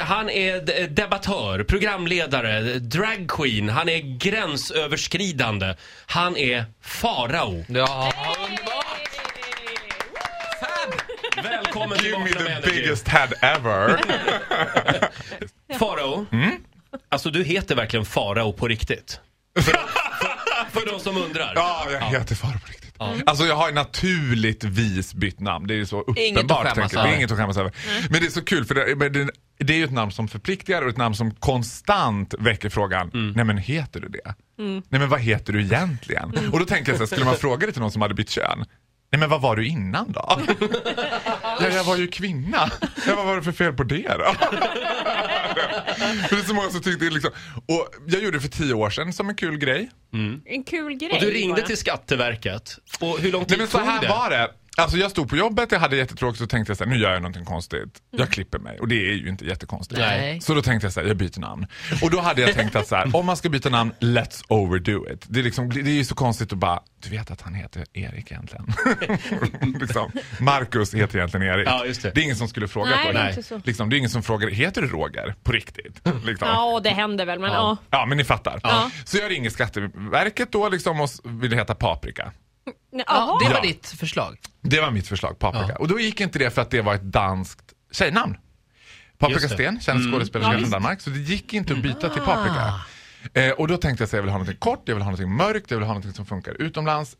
Han är debattör, programledare, dragqueen, han är gränsöverskridande. Han är farao. Ja, Välkommen till Give me the Energy. biggest head ever. Farao, alltså du heter verkligen farao på riktigt. För, för, för de som undrar. ja, jag heter Farao på riktigt. Alltså jag har naturligtvis bytt namn. Det är ju så Inget att uppenbart. skämmas över. inget att skämmas över. Men det är så kul för det, men det, det är ju ett namn som förpliktigar och ett namn som konstant väcker frågan, nej men heter du det? Nej men vad heter du egentligen? Och då tänker jag så här, skulle man fråga det till någon som hade bytt kön? Nej men vad var du innan då? ja, jag var ju kvinna. Ja, vad var det för fel på det då? För det är så många som tyckte liksom. Och jag gjorde det för tio år sedan som en kul grej. En kul grej Och du ringde bara. till Skatteverket. Och hur lång tid Nej men så tog här det? var det. Alltså jag stod på jobbet, jag hade jättetråkigt och tänkte jag så här, nu gör jag någonting konstigt. Mm. Jag klipper mig och det är ju inte jättekonstigt. Nej. Så då tänkte jag så här, jag byter namn. Och då hade jag tänkt att så här, om man ska byta namn, let's overdo it. Det är, liksom, det är ju så konstigt att bara, du vet att han heter Erik egentligen. liksom, Marcus heter egentligen Erik. Ja, just det. är ingen som skulle fråga Nej, på det är det. inte så. Liksom, det är ingen som frågar, heter du Roger? På riktigt. Liksom. Ja, det händer väl, men ja. Ja, men ni fattar. Ja. Så jag ringer Skatteverket då liksom och vill heta Paprika. Ja, det var Ja. ditt förslag. Det var mitt förslag, Paprika. Och då gick inte det för att det var ett danskt tjejnamn. Paprika. Sten, känd skådespelerska från Danmark. Så det gick inte att byta till Paprika. Eh, och då tänkte jag att jag vill ha något kort, jag vill ha något mörkt, jag vill ha något som funkar utomlands.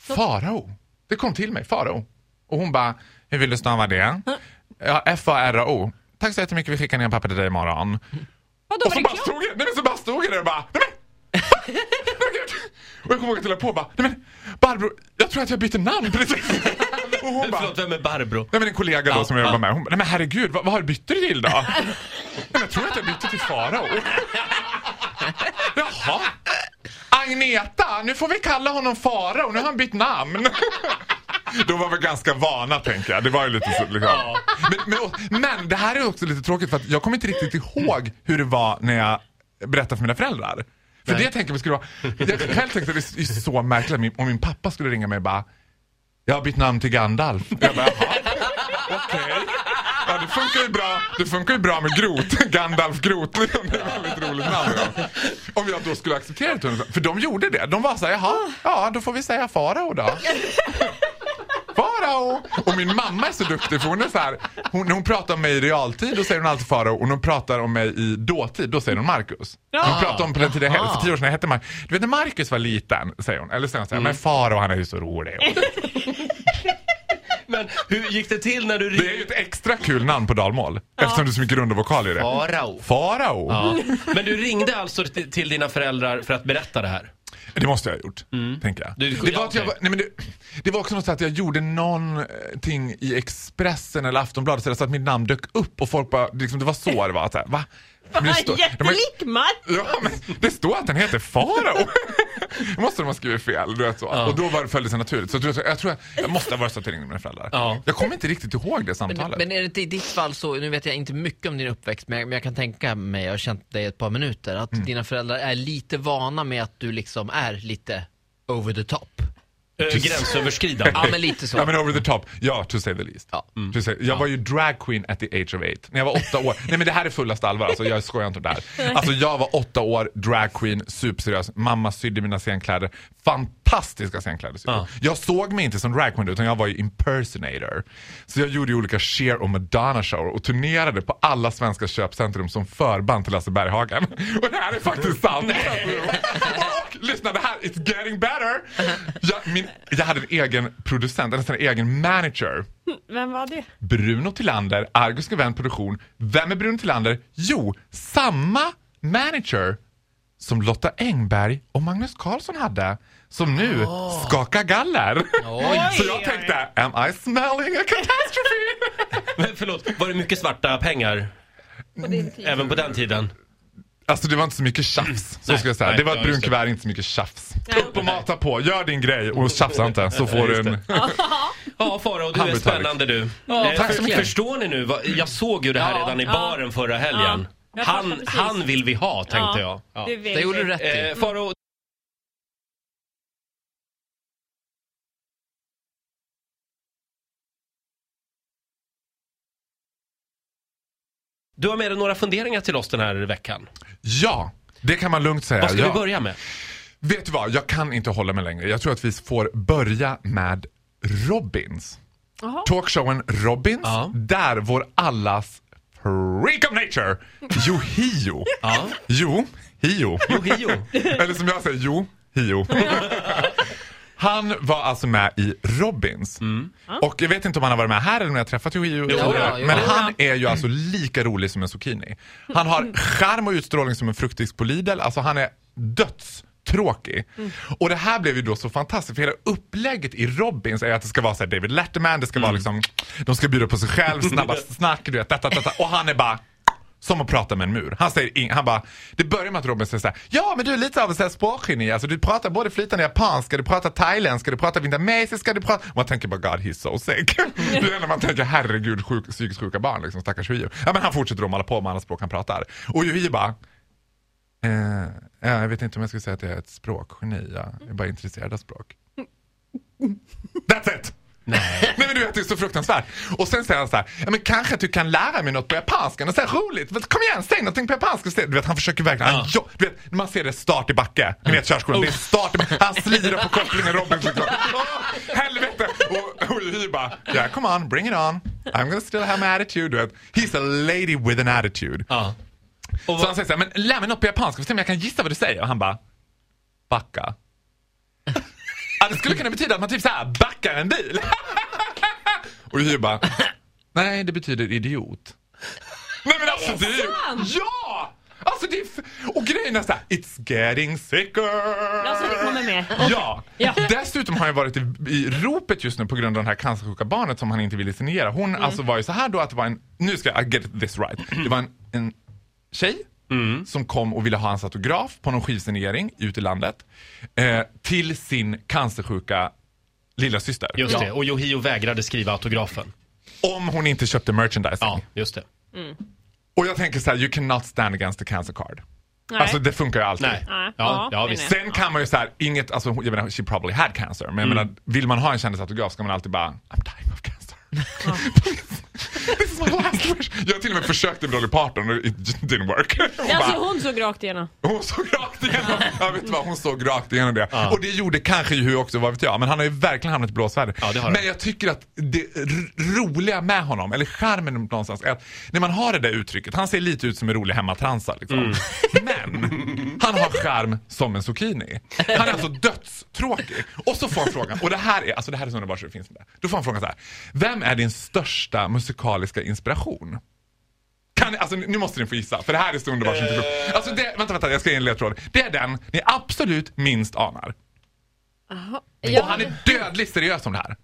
Farao. Det kom till mig, Farao. Och hon bara, hur vill du stava det? Ja, F-A-R-A-O. Tack så jättemycket, vi skickar ner en papper till dig imorgon. Vadå, Och var så det bara stod jag, nej men så bara stod jag där och bara, nej men! Och jag kommer ihåg att jag la på och bara, nej men Barbro, jag tror att jag byter namn precis. och hon bara, Förlåt, vem är Barbro? nej men en kollega då Ja, som jag ja. jobbar med, hon bara, nej men herregud, vad, vad har du bytt dig till då? nej men jag tror att jag bytte till Farao. Jaha. Agneta, nu får vi kalla honom Farao, nu har han bytt namn. De var väl ganska vana tänker jag. Det var ju lite så liksom. men, men, men det här är också lite tråkigt för att jag kommer inte riktigt ihåg hur det var när jag berättade för mina föräldrar. För det jag tänker vi skulle vara, jag själv tänkte att det är så märkligt om min pappa skulle ringa mig och bara Jag har bytt namn till Gandalf. Jag bara, okej. Ja, det funkar ju bra. Det funkar ju bra med Grot. Gandalf Grot. Det är ett väldigt roligt namn. Ja. Om jag då skulle acceptera det. För de gjorde det. De var så här, jaha, ja då får vi säga farao då. Farao! Och min mamma är så duktig för hon är så här, hon, när hon pratar om mig i realtid då säger hon alltid farao och när hon pratar om mig i dåtid då säger hon Marcus. Hon pratar om på den tiden jag för tio år sedan jag hette Marcus. Du vet när Marcus var liten säger hon, eller säger hon så här, men farao han är ju så rolig. Men hur gick det till när du Det är ju ett extra kul namn på dalmål eftersom det är så mycket runda vokaler i det. Farao. Farao. Ja. Men du ringde alltså till dina föräldrar för att berätta det här? Det måste jag ha gjort, tänker jag. Du- det, var ja, att jag var, nej men det, det var också något så att jag gjorde någonting i Expressen eller Aftonbladet så att mitt namn dök upp och folk bara, liksom, det var så det var. Så här, va? Det har- Jättelik Mats! Ja, men det står att den heter Farao. Måste de ha skrivit fel. Du vet så. Ja. Och då var, följde det sig naturligt. Så jag tror, jag, tror jag, jag måste ha varit jag ringde mina föräldrar. Ja. Jag kommer inte riktigt ihåg det Men, samtalet. men är det i ditt fall så, nu vet jag inte mycket om din uppväxt, men jag, men jag kan tänka mig, jag har känt dig ett par minuter, att Mm. dina föräldrar är lite vana med att du liksom är lite over the top. Äh, gränsöverskridande? Ja men lite så. Ja men over the top, ja to say the least. Ja. To say, jag var ju drag queen at the age of eight. När jag var åtta år. Nej men det här är fullaste allvar, alltså, jag skojar inte om det här. Alltså jag var åtta år, drag queen, superseriös. Mamma sydde mina scenkläder. Fantastiska scenkläder sydde. Ja. Jag såg mig inte som drag queen utan jag var ju impersonator. Så jag gjorde ju olika Cher och Madonna shower och turnerade på alla svenska köpcentrum som förband till Lasse Berghagen. Och det här är faktiskt sant. Lyssna, det här, it's getting better. Jag, min, jag hade en egen producent, nästan en egen manager. Vem var det? Bruno Tillander, Argus Event Produktion. Vem är Bruno Tillander? Jo, samma manager som Lotta Engberg och Magnus Carlsson hade. Som nu skakar galler. Så jag tänkte, am I smelling a catastrophe? Men förlåt, var det mycket svarta pengar På även på den tiden? Alltså det var inte så mycket tjafs, så Nej, ska jag säga. nej, det var ett just det. brunkuvert, inte så mycket tjafs. Nej. Upp och mata på, gör din grej och tjafsa inte så får du en... Ja, Farao, du är Hamburgertallrik. spännande du. Ja, Eh, tack så mycket. Förstår ni nu? Jag såg ju det här redan i baren förra helgen. Han, han vill vi ha, tänkte jag. Ja. Det, gjorde du rätt i. du har med dig några funderingar till oss den här veckan. Ja, det kan man lugnt säga. Vad ska ja. vi börja med? Vet du vad, jag kan inte hålla mig längre. Jag tror att vi får börja med Robins. Talkshowen Robins, Ja. där vår allas freak of nature, Yohio. Ja. Jo, Hio. Yohio. Eller som jag säger, Jo, Hio. Han var alltså med i Robins. Och jag vet inte om han har varit med här eller om jag har träffat Yohio. Jo. Men han är ju alltså lika rolig som en zucchini. Han har charm och utstrålning som en fruktdisk på Lidl. Alltså han är dödstråkig. Och det här blev ju då så fantastiskt för hela upplägget i Robins är att det ska vara så här David Letterman, det ska vara liksom, de ska bjuda på sig själv, snabba snack, du vet, detta, detta. Och han är bara som att prata med en mur. Han säger ing- han bara, det börjar med att Robin säger såhär, ja men du är lite av här språkgeni, alltså du pratar både flytande japanska, du pratar thailändska, du pratar vietnamesiska, du pratar... Man tänker bara God he's so sick. det är när man tänker herregud sjuk, psykiskt sjuka barn liksom, stackars Yuhio. Ja men han fortsätter att på med alla språk han pratar. Och Yuhio bara, eh, ja, jag vet inte om jag ska säga att jag är ett språkgeni, jag är bara intresserad av språk. That's it! Nej. Nej men du vet det är så fruktansvärt. Och sen säger han så här, ja men kanske att du kan lära mig något på japanska, något så här roligt. Men Kom igen, säg någonting på japanska istället. Du vet han försöker verkligen, han, jo, du vet, man ser det start i backe, ni vet körskolan, det är start i backe. Han slirar på kopplingen, Robin liksom. Åh, helvete! Och, och vi bara, yeah come on, bring it on. I'm gonna still have my attitude. Du vet. He's a lady with an attitude. Ja. Så han säger så här, men lär mig något på japanska, för se om jag kan gissa vad du säger. Och han bara, backa. Ja, det skulle kunna betyda att man typ så här backar en bil. och vi bara, nej det betyder idiot. nej men alltså det är ju, ja! Alltså det är, och grejen är så här, it's getting sicker. Alltså det kommer med. Ja. Ja. Dessutom har jag varit i, i ropet just nu på grund av det här cancersjuka barnet som han inte ville signera. Hon Mm. alltså var ju så här då att det var en, nu ska jag I get this right. Det var en, en tjej som kom och ville ha hans autograf på någon skivsignering ute i landet. Eh, till sin cancersjuka lilla syster. Just det, och Yohio vägrade skriva autografen. Om hon inte köpte merchandising. Ja, just det. Och jag tänker så här, you cannot stand against the cancer card. Nej. Alltså det funkar ju alltid. Nej. Ja, ja, Ja, visst. Sen kan man ju så här, inget, alltså jag menar, she probably had cancer. Men jag Mm. menar, vill man ha en kändisautograf ska man alltid bara, I'm dying of cancer. This is my last wish. Jag har till och med försökt med Dolly Parton och it didn't work. Hon, Alltså bara, hon såg rakt igenom. hon såg rakt igenom, jag vet vad, hon såg rakt igenom det. Och det gjorde kanske ju också, vad vet jag. Men han har ju verkligen hamnat i blåsväder. Ja, men jag tycker att det roliga med honom, eller charmen någonstans, är att när man har det där uttrycket, han ser lite ut som en rolig hemmatransa liksom. Mm. Men han har charm som en zucchini. Han är alltså dödstråkig. Och så får han frågan, och det här är, alltså det här är så underbart så det finns inte. Då får han frågan så här, vem är din största musikaliska inspiration? Kan, alltså, nu måste ni få gissa, för det här är så underbart. som inte går. Alltså det, vänta, vänta, jag ska ge en ledtråd. Det är den ni absolut minst anar. Och han är dödligt seriös om det här.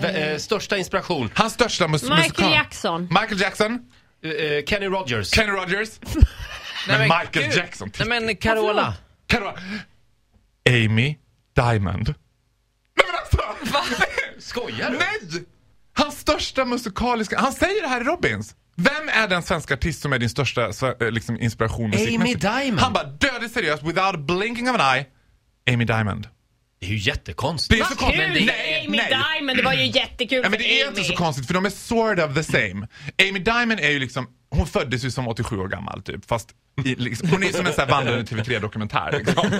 V- eh, största inspiration, Hans största mus- Michael musikal... Jackson. Michael Jackson, eh, eh, Kenny Rogers. Kenny Rogers, men men Michael gud. Jackson. Nej men Carola. Carola. Amy Diamond. Nej men alltså! Skojar du? Nej! Hans största musikaliska... Han säger det här i Robins. Vem är den svenska artist som är din största eh, liksom, inspiration musikmässigt? Diamond. Han bara dödligt seriöst, without blinking of an eye. Amy Diamond. Det är ju Det jättekonstigt. är så konstigt. Kul! Nej, Amy nej. Diamond, det var ju jättekul Ja, men det är Amy. inte så konstigt för de är sort of the same. Amy Diamond är ju liksom, hon föddes ju som 87 år gammal typ. Fast i, liksom, hon är som en sån vandrande TV3-dokumentär. Liksom.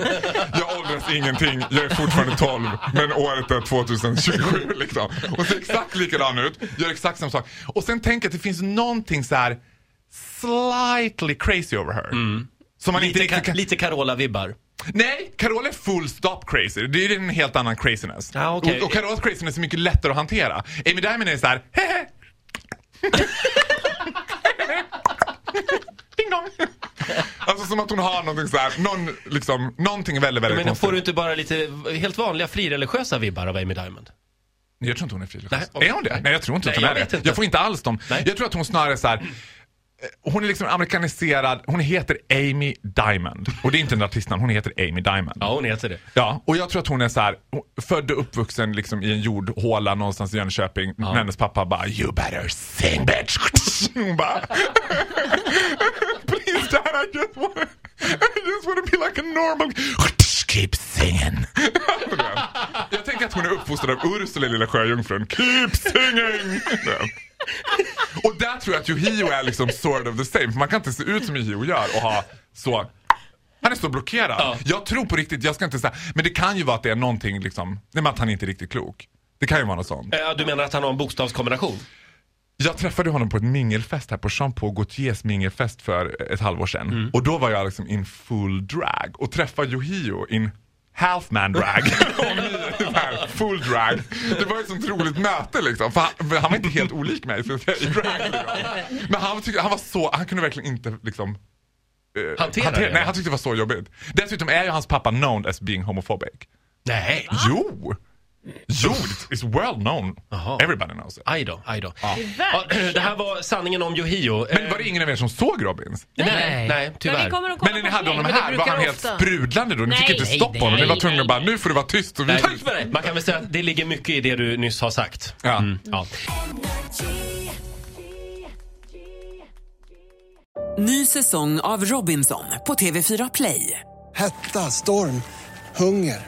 Jag åldras ingenting, jag är fortfarande 12, men året är 2027. Liksom. Hon ser exakt likadan ut, gör exakt samma sak. Och sen tänker jag att det finns någonting så här slightly crazy over her. Som man inte Lite, riktigt ka- kan... lite Carola-vibbar. Nej, Carola är full stop crazy. Det är en helt annan craziness. Ja, okej. och, och Carolas craziness är mycket lättare att hantera. Amy Diamond är så här, hehe. Ding dong. Alltså som att hon har någonting så här, någon, liksom, någonting väldigt, väldigt Men konstigt. får du inte bara lite helt vanliga frireligiösa vibbar av Amy Diamond? Nej, Jag tror inte hon är frireligiös. Är hon det? Nej, jag tror inte Nej, att hon jag är det. inte. Jag får inte alls dem. Nej. Jag tror att hon snarare är så här. Hon är liksom amerikaniserad, hon heter Amy Diamond. Och det är inte en artistnamn, hon heter Amy Diamond. Ja, hon heter det. Ja, och jag tror att hon är så här, född och uppvuxen liksom i en jordhåla någonstans i Jönköping. Men hennes pappa bara “You better sing bitch”. Hon bara “Please dad, I just wanna, I just wanna be like a normal...” “Keep singing”. jag tänker att hon är uppfostrad av Ursula, lilla sjöjungfrun. “Keep singing”. Och där tror jag att Yohio är liksom sort of the same. För man kan inte se ut som Yohio gör och ha så han är så blockerad. Ja. Jag tror på riktigt, jag ska inte säga, men det kan ju vara att det är någonting liksom, nej men att han inte är riktigt klok. Det kan ju vara något sånt. Eh, Du menar att han har en bokstavskombination? Jag träffade honom på ett mingelfest här på Jean Paul Gaultiers mingelfest för ett halvår sedan. Och då var jag liksom in full drag och träffade Yohio in half man drag. Och ni så här, full drag. Det var ett sånt roligt möte liksom. För han, för han var inte helt olik mig så att säga, i drag. Liksom. Men han, tyckte, han var så, han kunde verkligen inte liksom eh, Hantera det, Nej, han tyckte det var så jobbigt. Dessutom är ju hans pappa known as being homophobic. Nej. Jo! Jo, it's- it's well known. Jaha. Everybody knows it. Aj då, aj då. Ja, det här var sanningen om Yohio. Men var det ingen av er som såg Robins? Nej, Nej. nej, Men tyvärr. vi kommer att kolla Men när ni hade honom här, var han helt ofta. sprudlande då? Ni fick Nej, inte nej, stoppa honom. Ni var tvungna att bara, nu får det vara tyst. Och vi... Nej, man kan väl säga att det ligger mycket i det du nyss har sagt. Ja. Mm, ja. Ny säsong av Robinson på TV4 Play. Hetta, storm, hunger.